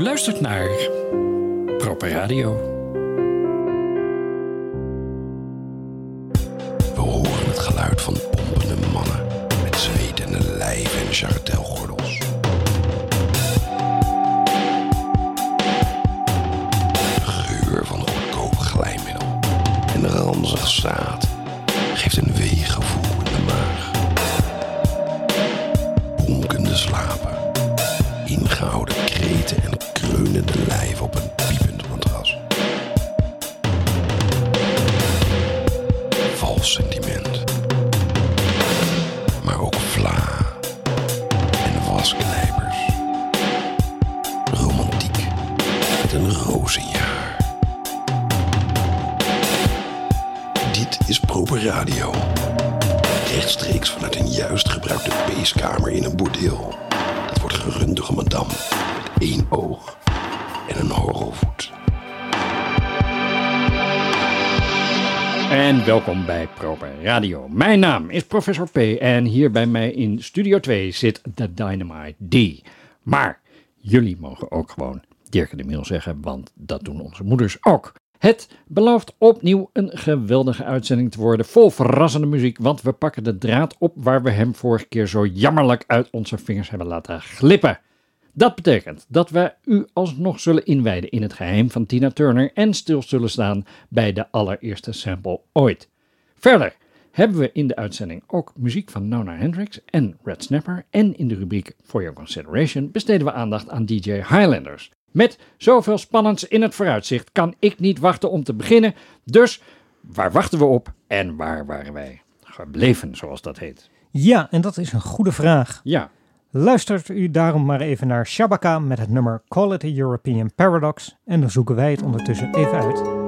Luistert naar Proper Radio. We horen het geluid van pompende mannen met zwetende lijven en charretelgordels. Geur van goedkoop glijmiddel en ranzig zaad geeft een weegevoel in de maag. Bonkende slapen, ingehouden kreten en kreunende lijven op een piepend matras. Vals sentiment. Maar ook vla en wasknijpers. Romantiek met een rozenjaar. Dit is Proper Radio. Rechtstreeks vanuit een juist gebruikte peeskamer in een bordeel. Welkom bij Proper Radio. Mijn naam is Professor P. En hier bij mij in Studio 2 zit de Dynamite D. Maar jullie mogen ook gewoon Dirk de Mail zeggen, want dat doen onze moeders ook. Het belooft opnieuw een geweldige uitzending te worden, vol verrassende muziek, want we pakken de draad op waar we hem vorige keer zo jammerlijk uit onze vingers hebben laten glippen. Dat betekent dat we u alsnog zullen inwijden in het geheim van Tina Turner en stil zullen staan bij de allereerste sample ooit. Verder hebben we in de uitzending ook muziek van Nona Hendrix en Red Snapper en in de rubriek For Your Consideration besteden we aandacht aan DJ Highlanders. Met zoveel spannends in het vooruitzicht kan ik niet wachten om te beginnen, dus waar wachten we op en waar waren wij gebleven, zoals dat heet? Ja, en dat is een goede vraag. Ja, Luistert u daarom maar even naar Shabaka met het nummer a European Paradox en dan zoeken wij het ondertussen even uit.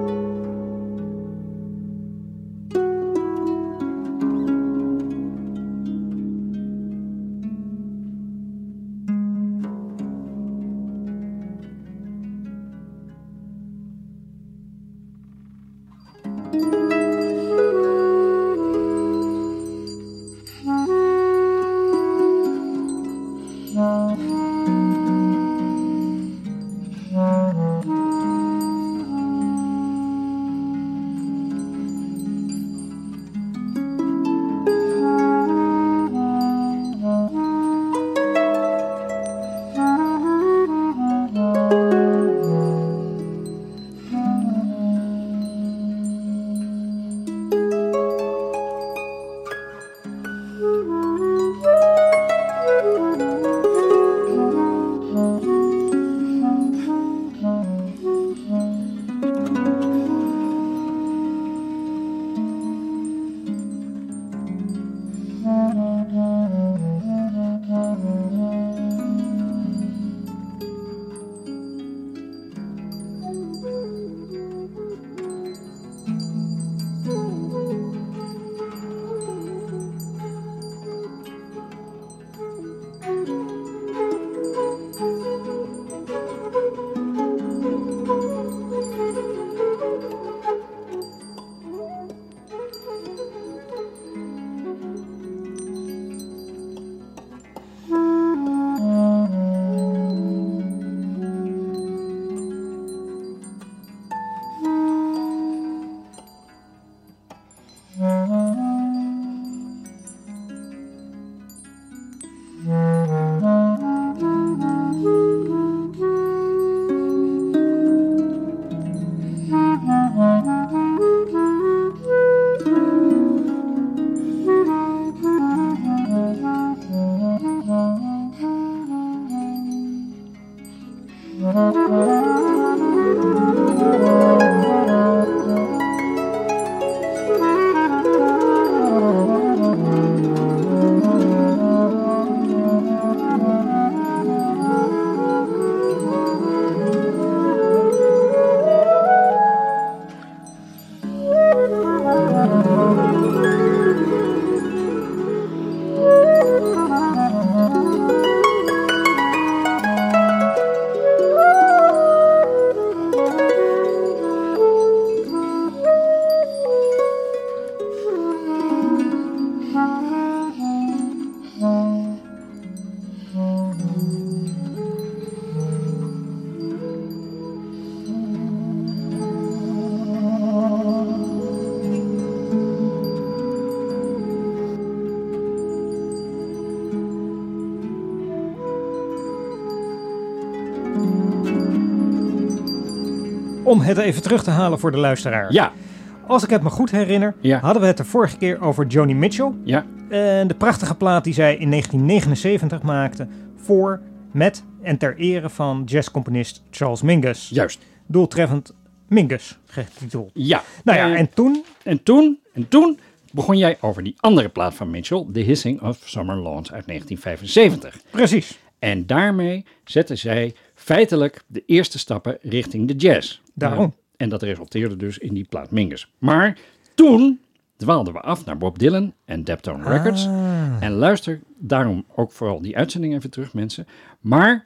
Het even terug te halen voor de luisteraar. Ja, Als ik het me goed herinner, Ja. hadden we het de vorige keer over Joni Mitchell. ja, En de prachtige plaat die zij in 1979 maakte voor, met en ter ere van jazzcomponist Charles Mingus. juist. Doeltreffend Mingus getiteld. Ja. Nou ja, Eh, en toen, En toen, en toen begon jij over die andere plaat van Mitchell, The Hissing of Summer Lawns uit 1975. precies, En daarmee zette zij feitelijk de eerste stappen richting de jazz. Daarom. En dat resulteerde dus in die plaat Mingus. Maar toen dwaalden we af naar Bob Dylan en Deptone Records. Ah. En luister daarom ook vooral die uitzending even terug, mensen. Maar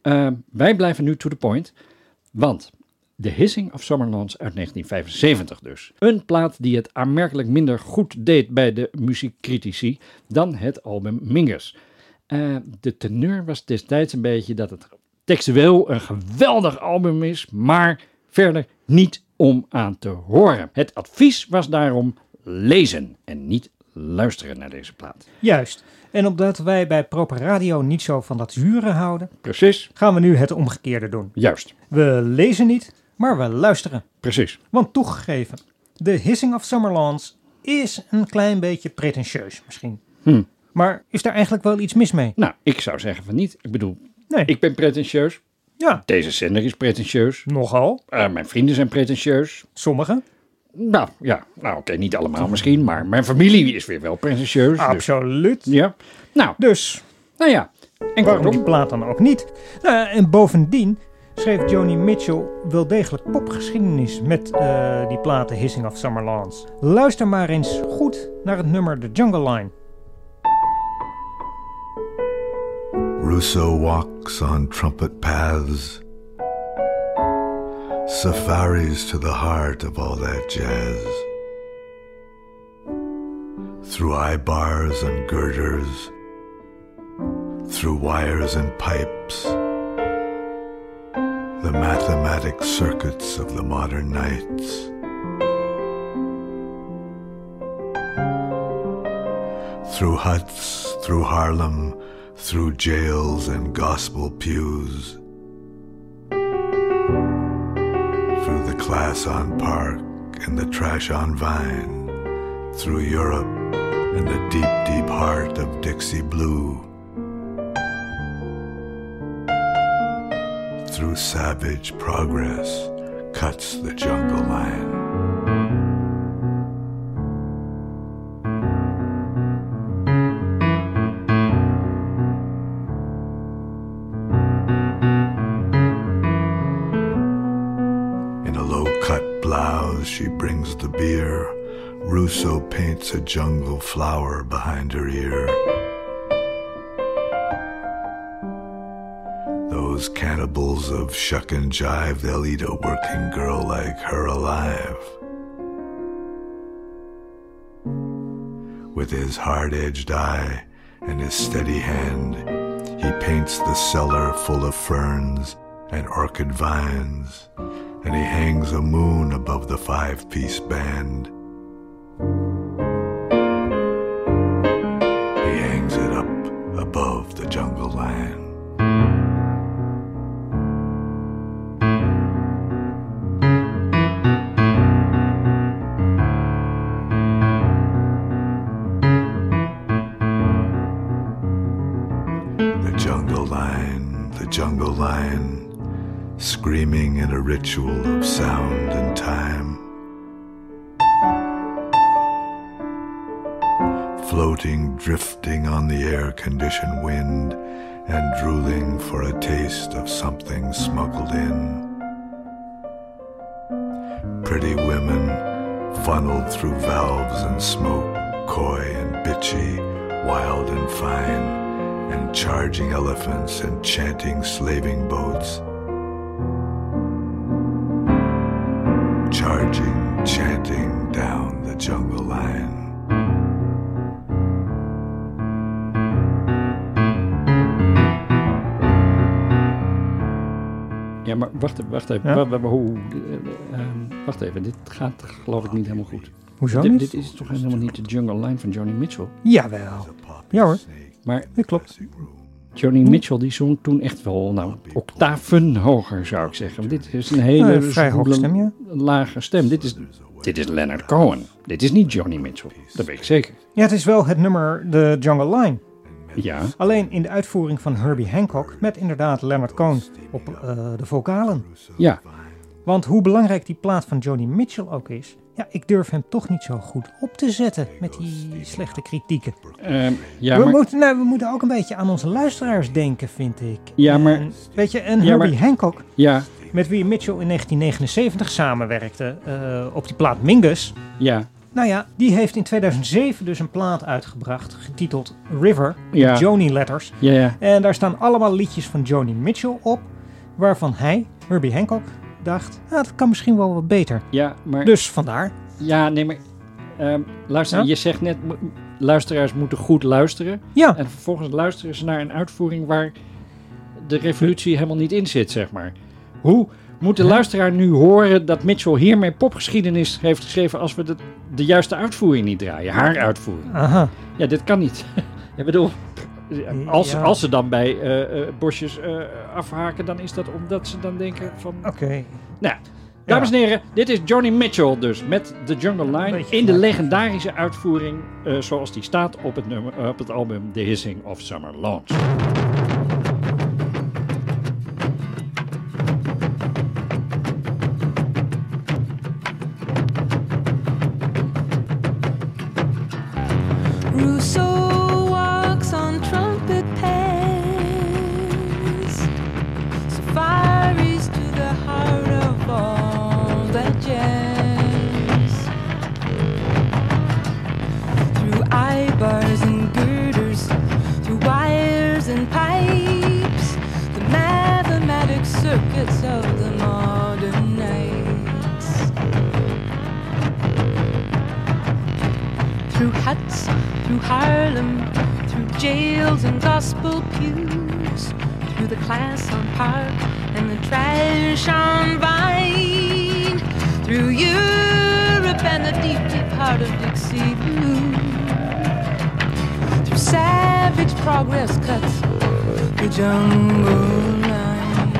eh, wij blijven nu to the point. Want The Hissing of Summerlands uit 1975 dus. Een plaat die het aanmerkelijk minder goed deed bij de muziekcritici dan het album Mingus. Eh, de teneur was destijds een beetje dat het textueel een geweldig album is, maar verder niet om aan te horen. Het advies was daarom lezen en niet luisteren naar deze plaat. juist. En omdat wij bij Proper Radio niet zo van dat zuren houden, Precies, gaan we nu het omgekeerde doen. juist, We lezen niet, maar we luisteren. precies. Want toegegeven, The Hissing of Summerlands is een klein beetje pretentieus misschien. Hm. Maar is daar eigenlijk wel iets mis mee? Nou, ik zou zeggen van niet. Ik bedoel, Nee. ik ben pretentieus. Ja, Deze zender is pretentieus. nogal. Eh, mijn vrienden zijn pretentieus. Sommige. Nou, ja. Nou, oké, niet allemaal misschien, maar mijn familie is weer wel pretentieus. Dus, Absoluut. ja. Nou, Dus nou ja. En waarom die plaat dan ook niet? Nou, en bovendien schreef Joni Mitchell wel degelijk popgeschiedenis met eh, die platen Hissing of Summerlands. Luister maar eens goed naar het nummer The Jungle Line. Rousseau walks on trumpet paths, safaris to the heart of all that jazz. Through eye bars and girders, through wires and pipes, the mathematic circuits of the modern nights. Through huts, through Harlem, through jails and gospel pews, through the class on Park and the trash on Vine, through Europe and the deep, deep heart of Dixie Blue, through savage progress cuts the jungle line. Jungle flower behind her ear. Those cannibals of shuck and jive, they'll eat a working girl like her alive. With his hard edged eye and his steady hand, he paints the cellar full of ferns and orchid vines, and he hangs a moon above the five piece band. The jungle line. The jungle line, the jungle line, screaming in a ritual Floating, drifting on the air conditioned wind, and drooling for a taste of something smuggled in. Pretty women funneled through valves and smoke, coy and bitchy, wild and fine and charging elephants and chanting slaving boats. Wacht, even, wacht even. Ja? Wa- wa- wa- hoe, eh, ehm, wacht even, dit gaat geloof ik niet helemaal goed. Hoezo Dit, niet? dit is toch helemaal niet de Jungle Line van Johnny Mitchell? Jawel. Ja hoor, Maar dat klopt. Johnny Mitchell die zong toen echt wel nou, octaven hoger, zou ik zeggen. Dit is een hele Eh, vrij hoge stem, ja. lage stem. Dit is, dit is Leonard Cohen. Dit is niet Johnny Mitchell. Dat weet ik zeker. Ja, het is wel het nummer The Jungle Line. Ja, Alleen in de uitvoering van Herbie Hancock met inderdaad Leonard Cohen op eh, de vocalen. ja. Want hoe belangrijk die plaat van Johnny Mitchell ook is, ja, ik durf hem toch niet zo goed op te zetten met die slechte kritieken. Ehm, ja, we, maar, moeten, nou, we moeten ook een beetje aan onze luisteraars denken, vind ik. Ja, maar- En, weet je, en Ja, Herbie maar- Hancock, ja, met wie Mitchell in 1979 samenwerkte eh, op die plaat Mingus. ja, Nou ja, die heeft in 2007 dus een plaat uitgebracht, getiteld River, Ja. Joni Letters. ja, ja. En daar staan allemaal liedjes van Joni Mitchell op, waarvan hij, Herbie Hancock, dacht, ah, dat kan misschien wel wat beter. Ja, maar... Dus vandaar. Ja, nee, maar... ehm, luister, Ja? je zegt net, luisteraars moeten goed luisteren. Ja, En vervolgens luisteren ze naar een uitvoering waar de revolutie helemaal niet in zit, zeg maar. Hoe moet de luisteraar nu horen dat Mitchell hiermee popgeschiedenis heeft geschreven als we de, de juiste uitvoering niet draaien? Haar uitvoering. aha. Ja, dit kan niet. Ik bedoel, als, Ja. als ze dan bij eh, eh, bosjes eh, afhaken, dan is dat omdat ze dan denken van... Oké. Nou, dames en heren, dit is Johnny Mitchell dus met The Jungle Line in de legendarische uitvoering zoals die staat op het, nummer, op het album The Hissing of Summer Lawns. Jungle line.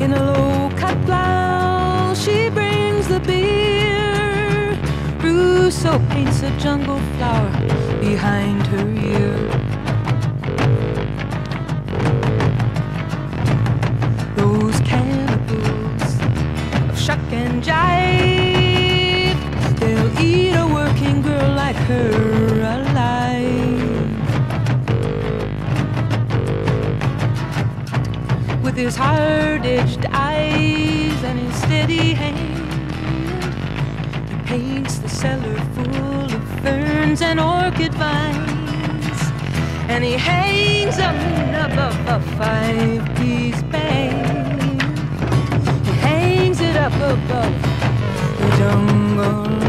In a low cut blouse, she brings the beer. Rousseau paints a jungle flower behind her cellar full of ferns and orchid vines, and he hangs moon above a five-piece band. He hangs it up above the jungle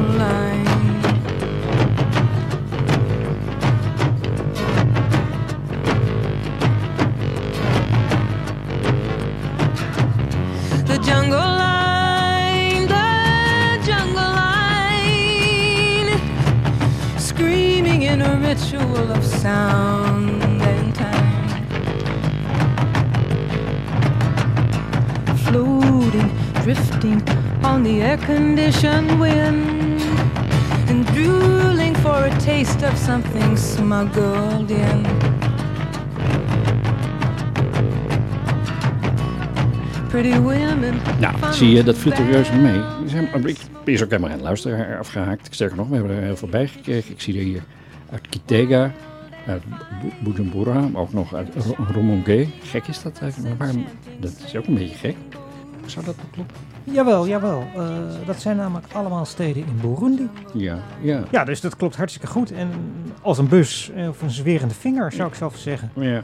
sound and time. Floating, drifting on the air conditioned wind, and drooling for a taste of something smuggled in. Pretty women. Nou, zie je, dat viel reuze mee. Zijn- Ik is ook helemaal geen luisteraar afgehaakt. Sterker nog, we hebben er heel veel bij gekregen. Ik zie er hier uit Kitega, uit Bu- Bujumbura, maar ook nog uit Ro- Rumongue. Gek is dat eigenlijk, maar waarom? Dat is ook een beetje gek. Zou dat wel kloppen? Jawel, jawel. Eh, dat zijn namelijk allemaal steden in Burundi. Ja, ja. Ja, dus dat klopt hartstikke goed. En als een bus eh, of een zwerende vinger, zou ik zelf zeggen. Ja,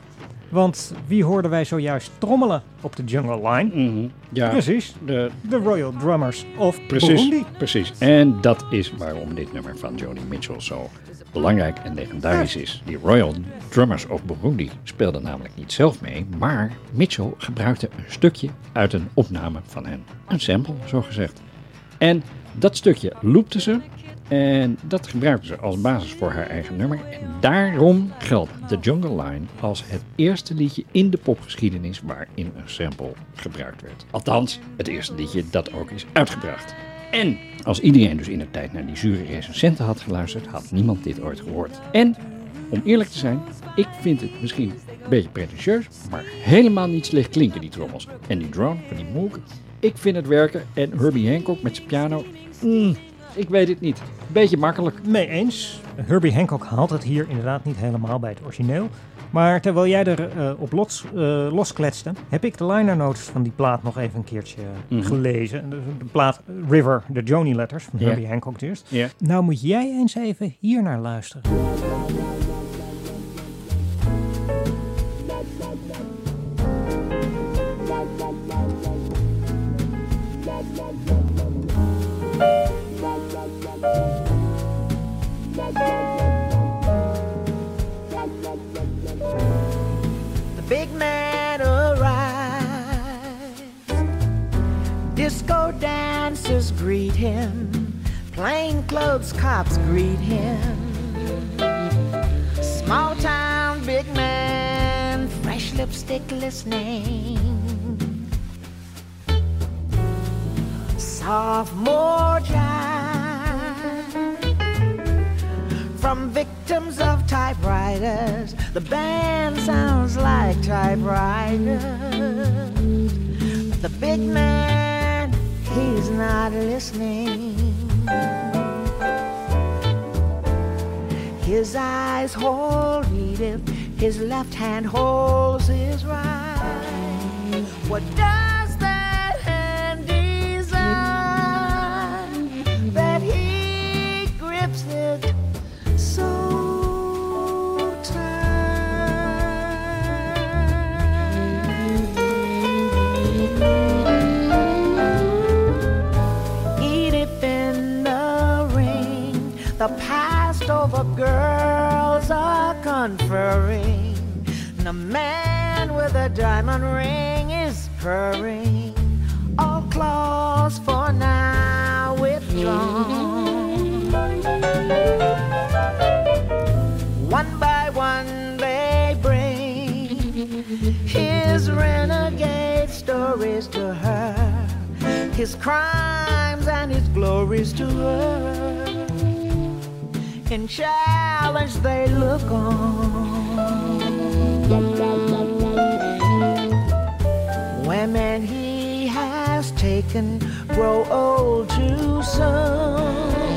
Want wie hoorden wij zojuist trommelen op de Jungle Line? mhm. ja Precies, de, de Royal Drummers of precies, Burundi. precies. En dat is waarom dit nummer van Joni Mitchell zo belangrijk en legendarisch is. Die Royal Drummers of Burundi speelden namelijk niet zelf mee, maar Mitchell gebruikte een stukje uit een opname van hen. Een sample, zo gezegd. En dat stukje loopte ze en dat gebruikte ze als basis voor haar eigen nummer. En daarom geldt The Jungle Line als het eerste liedje in de popgeschiedenis waarin een sample gebruikt werd. Althans, het eerste liedje dat ook is uitgebracht. En als iedereen dus in de tijd naar die zure recensenten had geluisterd, had niemand dit ooit gehoord. En, om eerlijk te zijn, ik vind het misschien een beetje pretentieus, maar helemaal niet slecht klinken die trommels. En die drone van die Moog, ik vind het werken. En Herbie Hancock met zijn piano, mm, ik weet het niet. Beetje makkelijk. Mee eens. Herbie Hancock haalt het hier inderdaad niet helemaal bij het origineel. Maar terwijl jij er eh, op los, eh, loskletste, heb ik de liner notes van die plaat nog even een keertje Mhm. gelezen. De, de plaat River, de Joni Letters van. Herbie Hancock dus. Nou moet jij eens even hier naar luisteren. Disco dancers greet him. Plainclothes cops greet him. Small town big man, fresh lipstick listening. Sophomore jive from victims of typewriters. The band sounds like typewriters. The big man, he's not listening. His eyes hold Edith, his left hand holds his right. What does over girls are conferring. The man with a diamond ring is purring. All claws for now withdrawn. One by one they bring his renegade stories to her, his crimes and his glories to her. In challenge they look on. Women he has taken grow old too soon.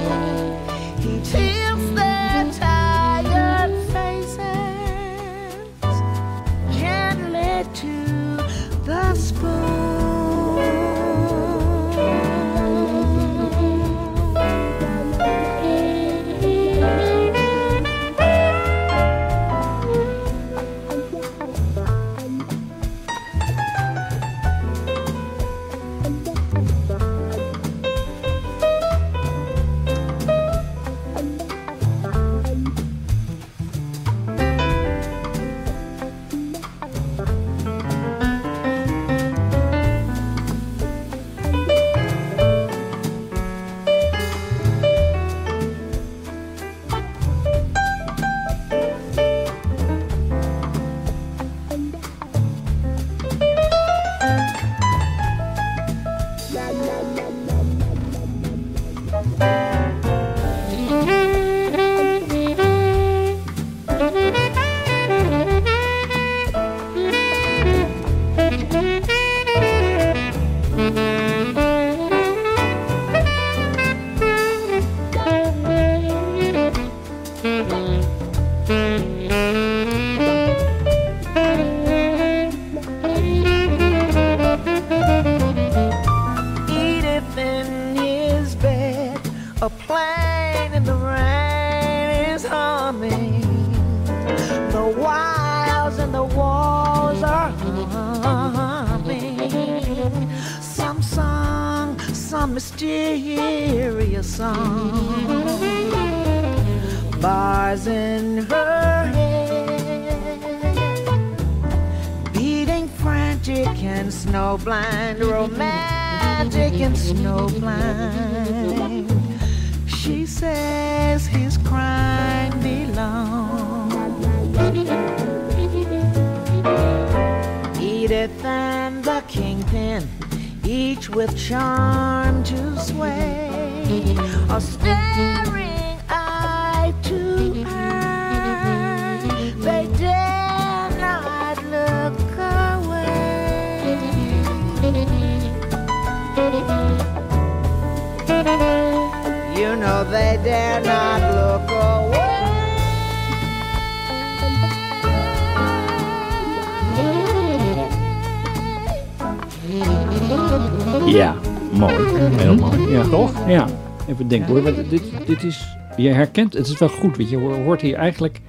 Ja, mooi. Heel mooi. Ja. Toch? Ja, even denken hoor. Want dit, dit is, je herkent, het is wel goed. Weet je, je hoort hier eigenlijk,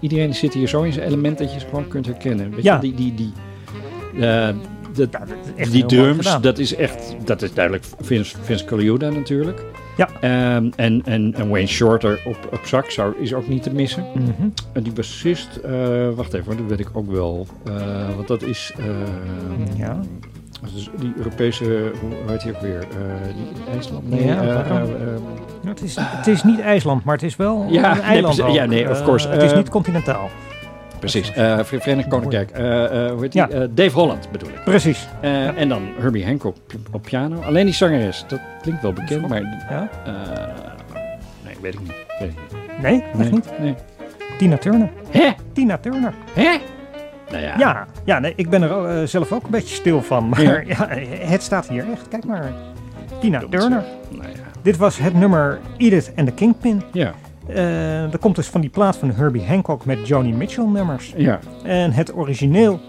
iedereen zit hier zo in zijn element dat je ze gewoon kunt herkennen. Weet Ja. je, die, die, die, eh, dat, die drums, dat is echt, dat is duidelijk Vince, Vince Colaiuta natuurlijk. Ja. Ehm, en, en, en Wayne Shorter op, op sax zou, is ook niet te missen. Mhm. En die bassist, eh, wacht even, dat weet ik ook wel. Eh, want dat is, eh, Ja. Is die Europese, hoe heet die ook weer? Eh, die IJsland? Nee, Ja, eh, eh, Nou, het, is, het is niet IJsland, maar het is wel Ja, een nee, eiland. precies. Ja, nee, of course. het is niet continentaal. precies, eh Verenigd Koninkrijk. Eh, eh, hoe heet die? Ja. Eh, Dave Holland bedoel ik. Precies. Eh, En dan Herbie Hancock op, op piano. Alleen die zangeres, dat klinkt wel bekend, maar Ja? eh, nee, weet ik niet. Weet ik niet. Nee, echt Nee, niet. nee. Tina Turner. Hè? Tina Turner. Hè? Nou ja. Ja, ja nee, ik ben er eh, zelf ook een beetje stil van. Maar Ja. ja. het staat hier echt. Kijk maar. Tina Turner. Nou ja. Dit was het nummer Edith and the Kingpin. Ja, Eh dat komt dus van die plaat van Herbie Hancock met Joni Mitchell nummers. ja. En het origineel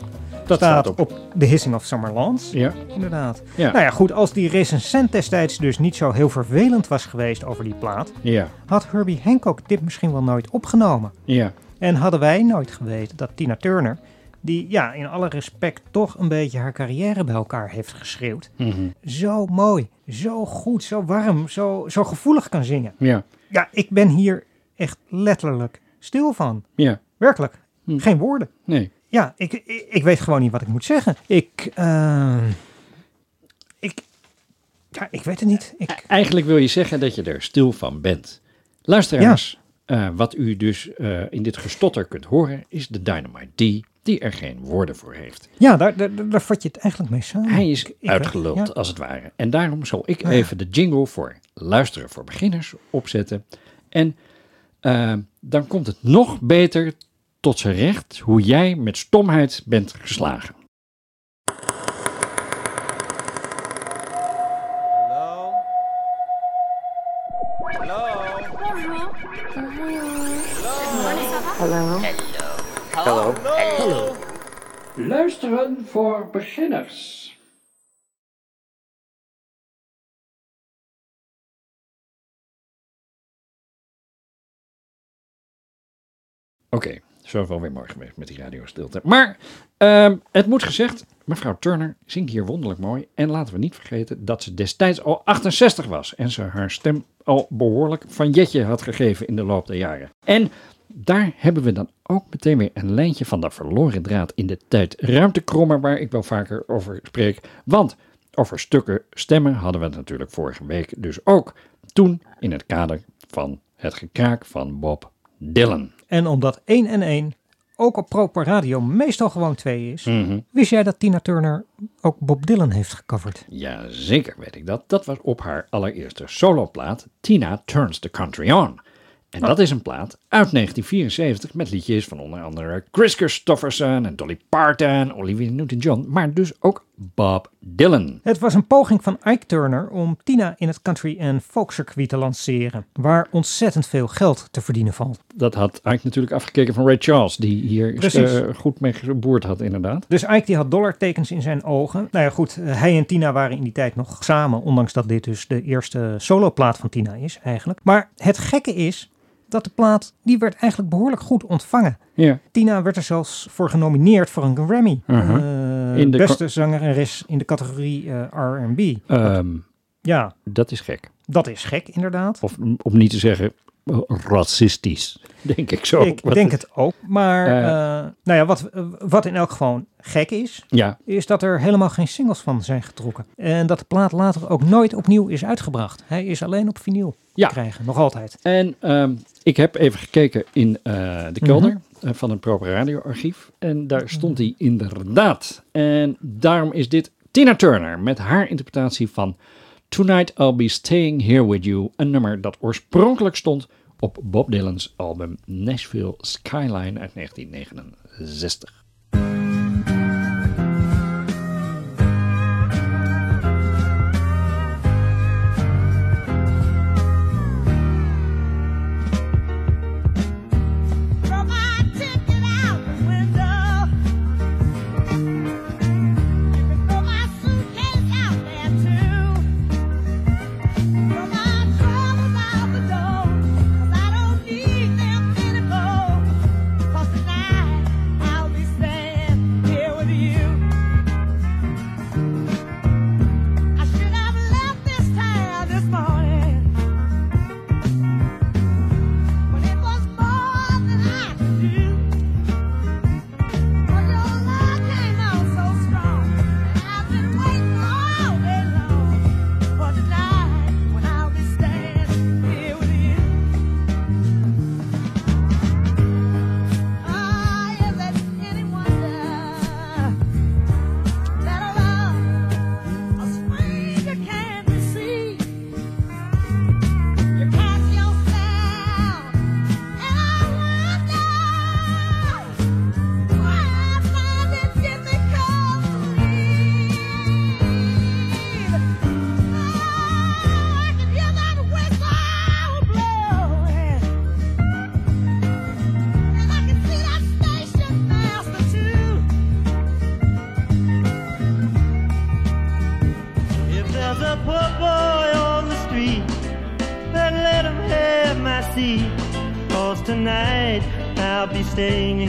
Dat staat staat op. The Hissing of Summer Lawns. Ja, Inderdaad. Ja. Nou ja, goed, als die recensent destijds dus niet zo heel vervelend was geweest over die plaat, ja, had Herbie Hancock dit misschien wel nooit opgenomen. ja. En hadden wij nooit geweten dat Tina Turner, die ja, in alle respect toch een beetje haar carrière bij elkaar heeft geschreeuwd, Mhm. zo mooi, zo goed, zo warm, zo, zo gevoelig kan zingen. Ja, Ja, ik ben hier echt letterlijk stil van. ja. Werkelijk. Hm. Geen woorden. Nee. Ja, ik, ik, ik weet gewoon niet wat ik moet zeggen. Ik, eh, ik, ja, ik weet het niet. Ik, Eigenlijk wil je zeggen dat je er stil van bent. Luisteraars, eh, wat u dus eh, in dit gestotter kunt horen, is de Dynamite D, die er geen woorden voor heeft. ja, daar, daar, vat je het eigenlijk mee samen. Hij is Ik- ik- uitgeluld, ja. als het ware. En daarom zal ik even de jingle voor luisteren voor beginners opzetten. En eh, dan komt het nog beter tot zijn recht hoe jij met stomheid bent geslagen. Luisteren voor beginners. Oké, zo is wel weer mooi geweest met die radiostilte. Maar ehm, het moet gezegd, mevrouw Turner zingt hier wonderlijk mooi. En laten we niet vergeten dat ze destijds al 68 was. En ze haar stem al behoorlijk van jetje had gegeven in de loop der jaren. En daar hebben we dan ook meteen weer een lijntje van de verloren draad in de tijd-ruimtekrommer waar ik wel vaker over spreek. Want over stukken stemmen hadden we het natuurlijk vorige week dus ook. Toen in het kader van het gekraak van Bob Dylan. En omdat 1 en 1 ook op proper radio meestal gewoon 2 is, Mhm. wist jij dat Tina Turner ook Bob Dylan heeft gecoverd? Ja, zeker weet ik dat. Dat was op haar allereerste soloplaat Tina Turns the Country On. En dat is een plaat uit 1974 met liedjes van onder andere Chris Christofferson en Dolly Parton, Olivia Newton-John, maar dus ook Bob Dylan. Het was een poging van Ike Turner om Tina in het country- en folkcircuit te lanceren, waar ontzettend veel geld te verdienen valt. Dat had Ike natuurlijk afgekeken van Ray Charles, die hier eh, goed mee geboerd had inderdaad. Dus Ike die had dollartekens in zijn ogen. Nou ja goed, eh, hij en Tina waren in die tijd nog samen, ondanks dat dit dus de eerste soloplaat van Tina is eigenlijk. Maar het gekke is dat de plaat, die werd eigenlijk behoorlijk goed ontvangen. Ja, Tina werd er zelfs voor genomineerd voor een Grammy. Eh, In de beste zangeres in de categorie eh, R&B. ehm, Ja, dat is gek. dat is gek inderdaad. Of om niet te zeggen racistisch. Denk ik zo. ik Wat denk het ook. Maar Eh. eh, nou ja, wat, wat in elk geval gek is, Ja, is dat er helemaal geen singles van zijn getrokken. En dat de plaat later ook nooit opnieuw is uitgebracht. Hij is alleen op vinyl Ja. te krijgen, nog altijd. En ehm, ik heb even gekeken in eh, de kelder eh, van een Proper radioarchief. En daar stond hij inderdaad. En daarom is dit Tina Turner met haar interpretatie van Tonight I'll Be Staying Here With You. Een nummer dat oorspronkelijk stond op Bob Dylan's album Nashville Skyline uit 1969. I'll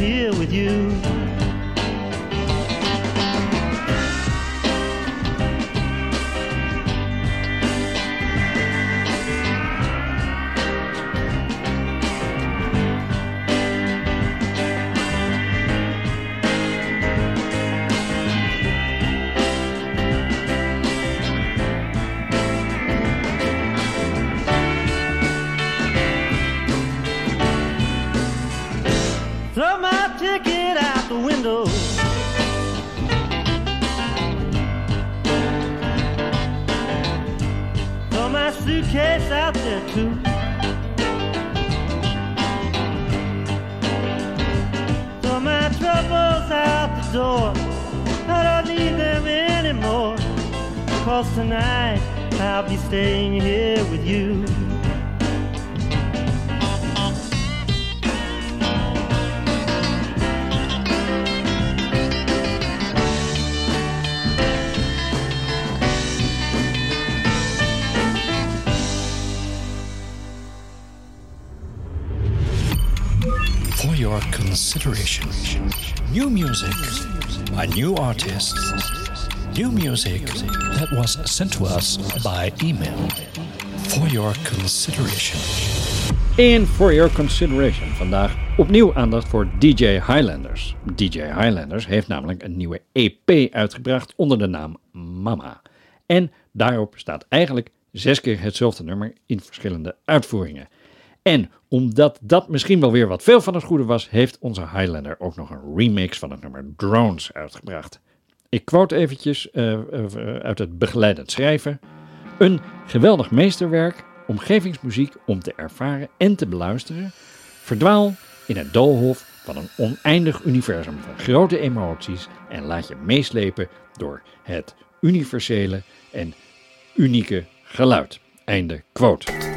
consideration. New music by new artists. New music that was sent to us by email. For your consideration. In For Your Consideration vandaag opnieuw aandacht voor DJ Highlanders. DJ Highlanders heeft namelijk een nieuwe EP uitgebracht onder de naam Mama. En daarop staat eigenlijk zes keer hetzelfde nummer in verschillende uitvoeringen. En omdat dat misschien wel weer wat veel van het goede was, heeft onze Highlander ook nog een remix van het nummer Drones uitgebracht. Ik quote eventjes eh, eh, uit het begeleidend schrijven. Een geweldig meesterwerk, omgevingsmuziek om te ervaren en te beluisteren. Verdwaal in het doolhof van een oneindig universum van grote emoties en laat je meeslepen door het universele en unieke geluid. Einde quote.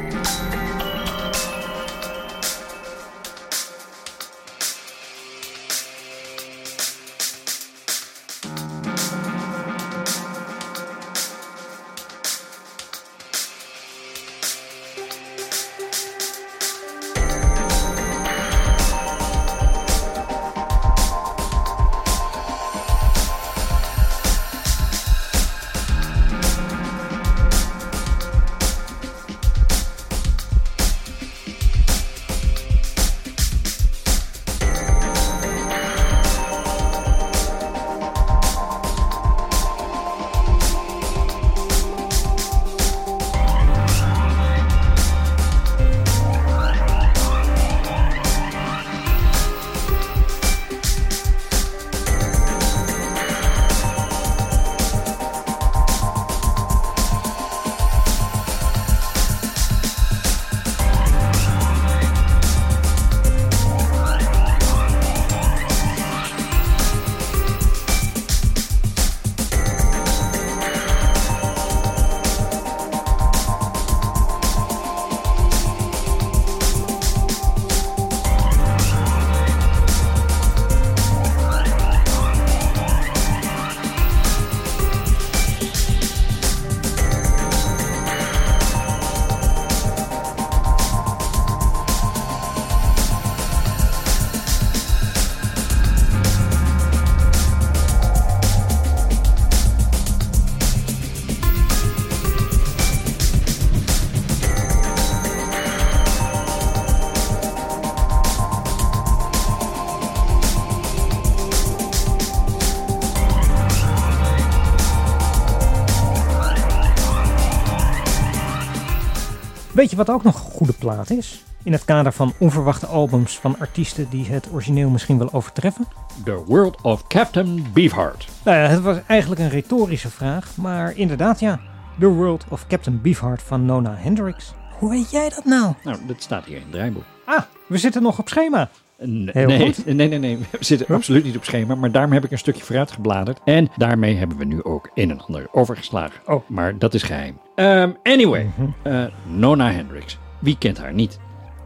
Weet je wat ook nog een goede plaat is? In het kader van onverwachte albums van artiesten die het origineel misschien wel overtreffen? The World of Captain Beefheart. Nou ja, het was eigenlijk een retorische vraag, maar inderdaad ja. The World of Captain Beefheart van Nona Hendricks. Hoe weet jij dat nou? Nou, dat staat hier in het draaiboek. Ah, we zitten nog op schema. Nee, Heel nee, goed. nee, nee, nee, we zitten absoluut niet op schema, maar daarom heb ik een stukje vooruit gebladerd. En daarmee hebben we nu ook een en ander overgeslagen. Oh. Maar dat is geheim. Ehm, anyway, eh, Nona Hendricks. Wie kent haar niet?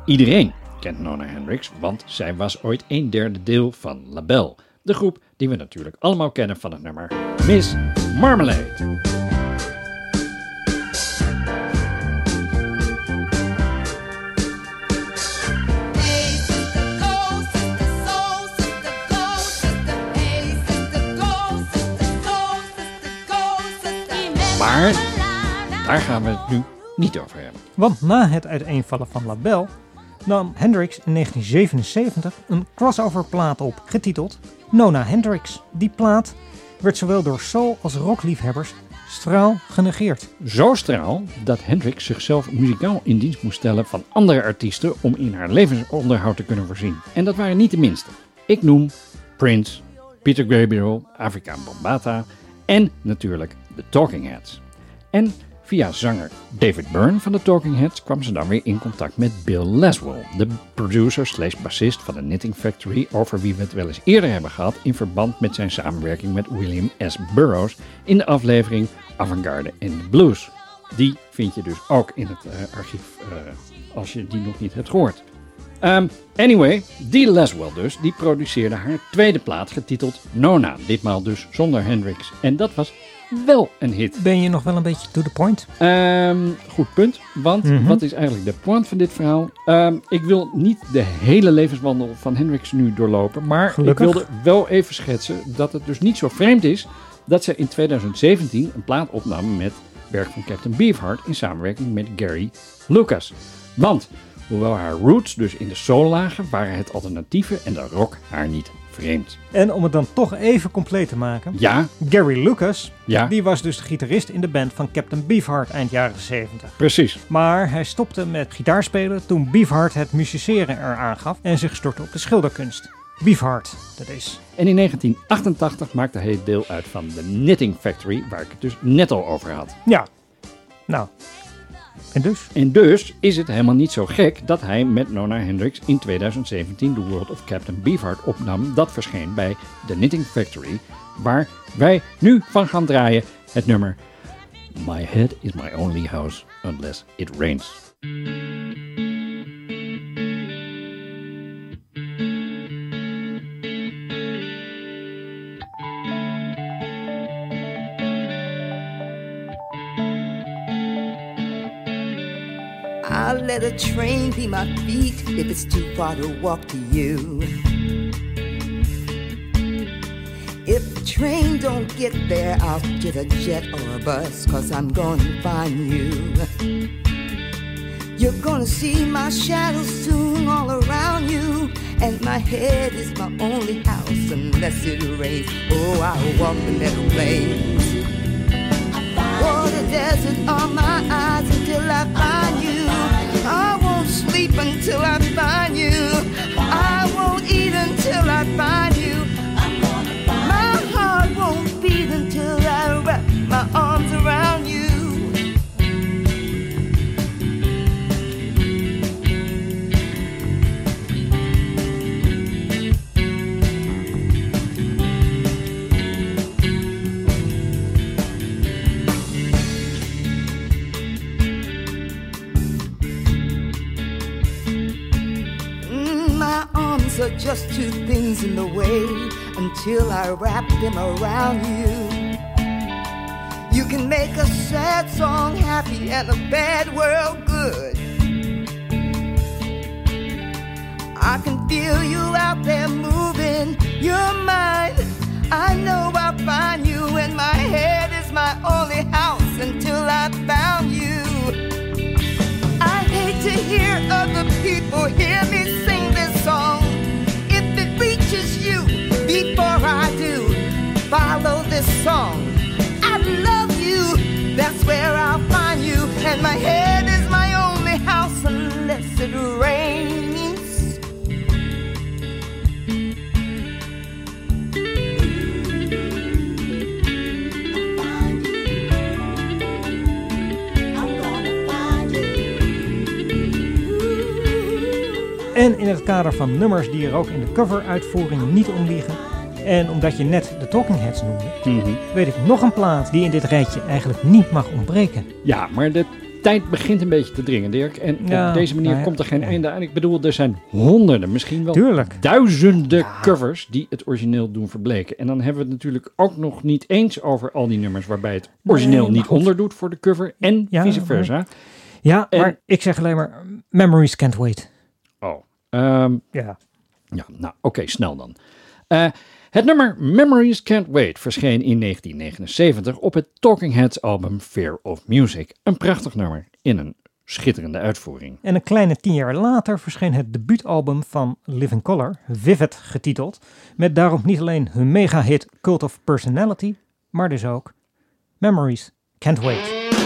Iedereen kent Nona Hendricks, want zij was ooit een derde deel van Label. De groep die we natuurlijk allemaal kennen van het nummer Miss Marmalade. Maar daar gaan we het nu niet over hebben. Want na het uiteenvallen van Label nam Hendrix in 1977 een crossover-plaat op, getiteld Nona Hendrix. Die plaat werd zowel door soul- als rockliefhebbers straal genegeerd. Zo straal dat Hendrix zichzelf muzikaal in dienst moest stellen van andere artiesten om in haar levensonderhoud te kunnen voorzien. En dat waren niet de minste. Ik noem Prince, Peter Gabriel, Afrika Bambata en natuurlijk de Talking Heads. En via zanger David Byrne van de Talking Heads kwam ze dan weer in contact met Bill Laswell, de producer slash bassist van de Knitting Factory, over wie we het wel eens eerder hebben gehad in verband met zijn samenwerking met William S. Burroughs in de aflevering Avantgarde in the Blues. Die vind je dus ook in het eh, archief eh, als je die nog niet hebt gehoord. Ehm, anyway, die Laswell dus, die produceerde haar tweede plaat getiteld Nona. Ditmaal dus zonder Hendrix. En dat was wel een hit. Ben je nog wel een beetje to the point? Ehm, goed punt, want Mhm. wat is eigenlijk de point van dit verhaal? Ehm, ik wil niet de hele levenswandel van Hendrix nu doorlopen, maar Gelukkig. ik wilde wel even schetsen dat het dus niet zo vreemd is dat ze in 2017 een plaat opnam met werk van Captain Beefheart in samenwerking met Gary Lucas. Want hoewel haar roots dus in de soul lagen, waren het alternatieve en de rock haar niet vreemd. En om het dan toch even compleet te maken. Ja, Gary Lucas, Ja. die was dus de gitarist in de band van Captain Beefheart eind jaren 70. precies. Maar hij stopte met gitaarspelen toen Beefheart het musiceren eraan gaf en zich stortte op de schilderkunst. Beefheart, dat is. En in 1988 maakte hij deel uit van de Knitting Factory, waar ik het dus net al over had. Ja. Nou. En dus? En dus is het helemaal niet zo gek dat hij met Nona Hendrix in 2017 The World of Captain Beefheart opnam. Dat verscheen bij The Knitting Factory, waar wij nu van gaan draaien het nummer My Head is My Only House Unless It Rains. Let a train be my feet if it's too far to walk to you. If the train don't get there, I'll get a jet or a bus, cause I'm gonna find you. You're gonna see my shadow soon all around you, and my head is my only house unless it rains. Oh, I'll walk the meadow lanes. For the desert on my eyes until I find you. Sleep until I find you. I won't eat just two things in the way until I wrap them around you. You can make a sad song happy and a bad world good. I can feel you out there moving your mind. I know I'll find you, and my head is my only house until I found you. I hate to hear other people hear song. I love you, that's where I'll find you. And my head is my only house unless it rains. I'm gonna find you. En in het kader van nummers die er ook in de cover-uitvoering niet om liegen, en omdat je net de Talking Heads noemde, Mhm. weet ik nog een plaat die in dit rijtje eigenlijk niet mag ontbreken. Ja, maar de tijd begint een beetje te dringen, Dirk. En Ja, op deze manier nou ja. komt er geen einde aan. Ik bedoel, er zijn honderden, misschien wel Tuurlijk. duizenden covers die het origineel doen verbleken. En dan hebben we het natuurlijk ook nog niet eens over al die nummers waarbij het origineel maar niet onderdoet voor de cover en vice maar- versa. Ja, En- maar ik zeg alleen maar Memories Can't Wait. Oh, ehm, Ja. Ja, nou oké, snel dan. Eh, het nummer Memories Can't Wait verscheen in 1979 op het Talking Heads album Fear of Music. Een prachtig nummer in een schitterende uitvoering. En een kleine tien jaar later verscheen het debuutalbum van Living Color, Vivid getiteld, met daarop niet alleen hun mega-hit Cult of Personality, maar dus ook Memories Can't Wait.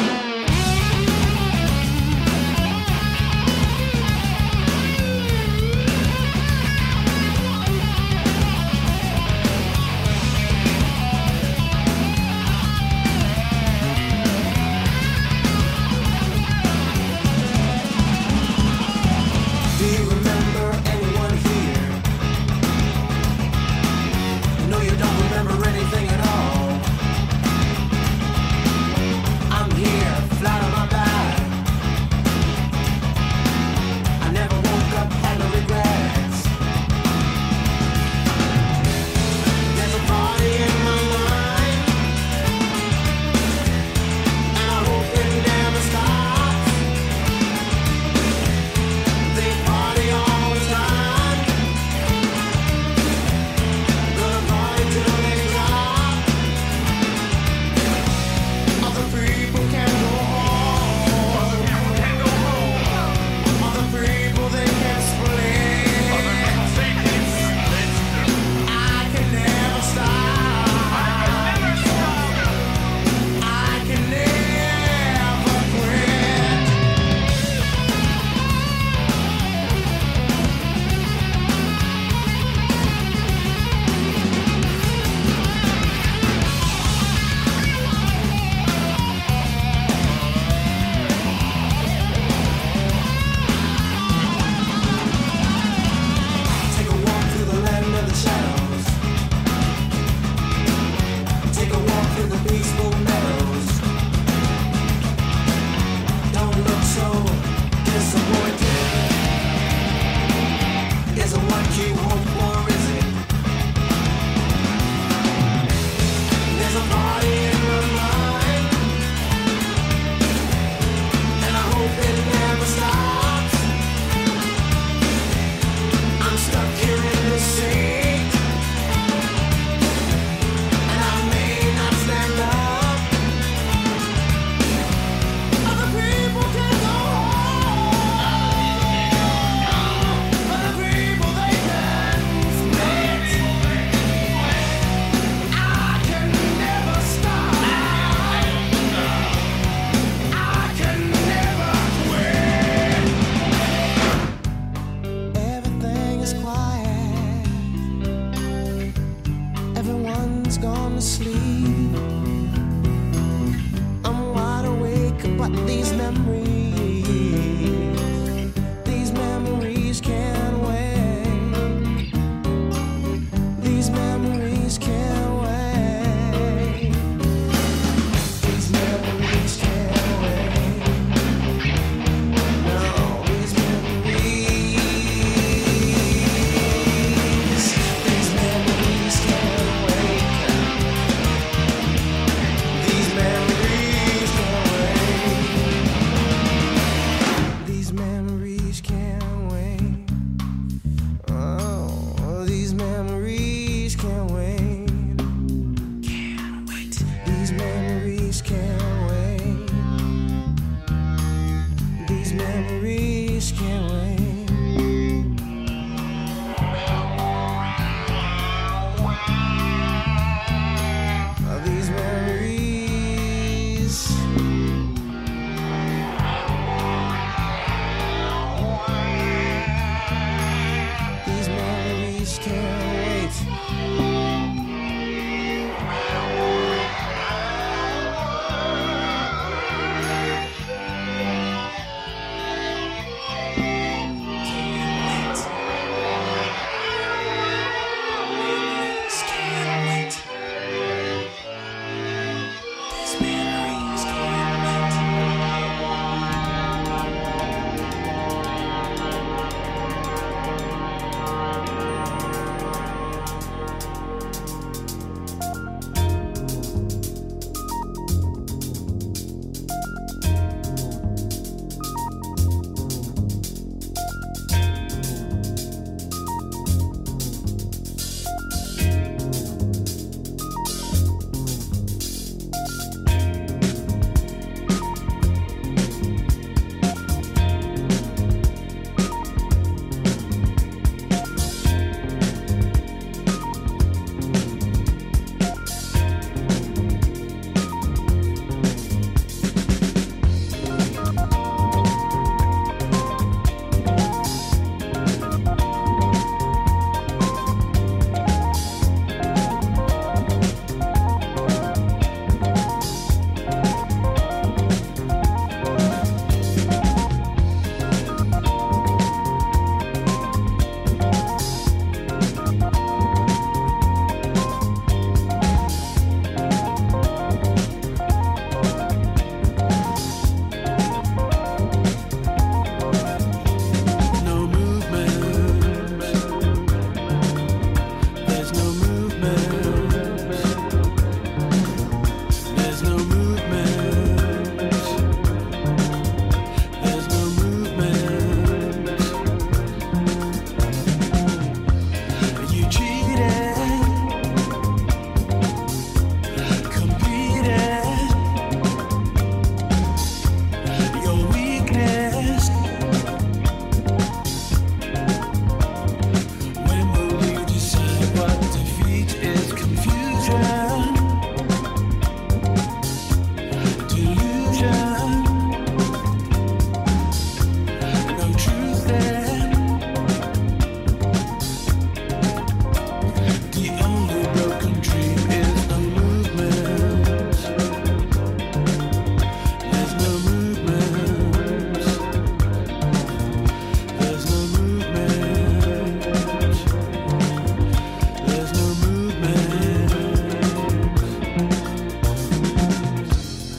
asleep. I'm wide awake, but these memories.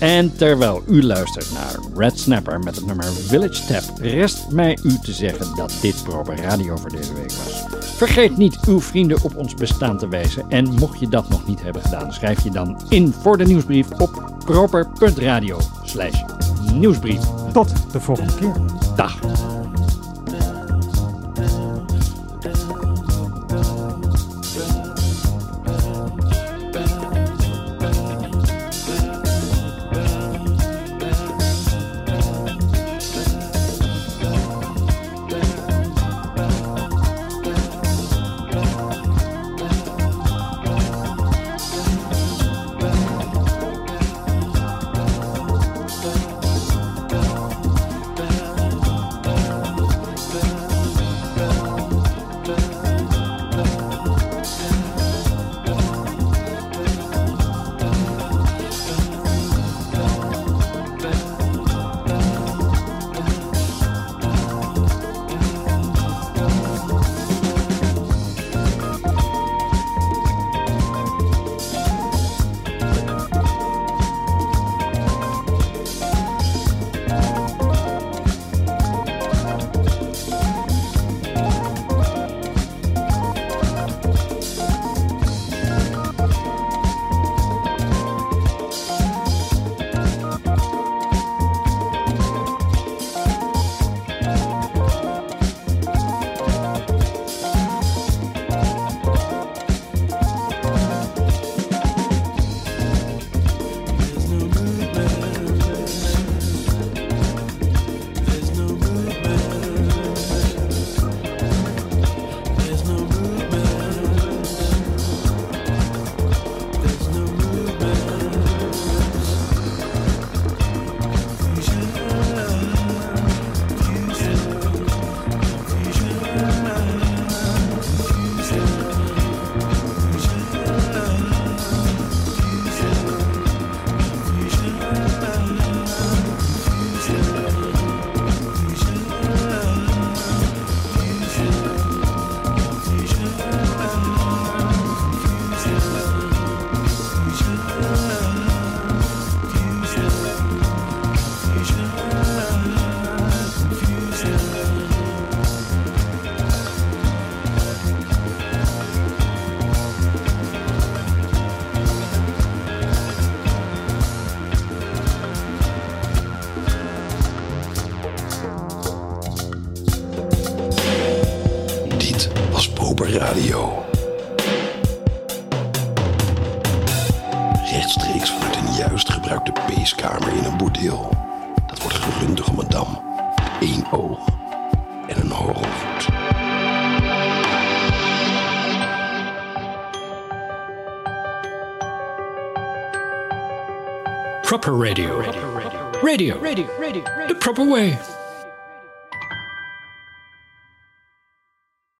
En terwijl u luistert naar Red Snapper met het nummer Village Tap, rest mij u te zeggen dat dit proper radio voor deze week was. Vergeet niet uw vrienden op ons bestaan te wijzen. En mocht je dat nog niet hebben gedaan, schrijf je dan in voor de nieuwsbrief op proper.radio nieuwsbrief. Tot de volgende keer. Proper radio. Radio. Radio. The proper way.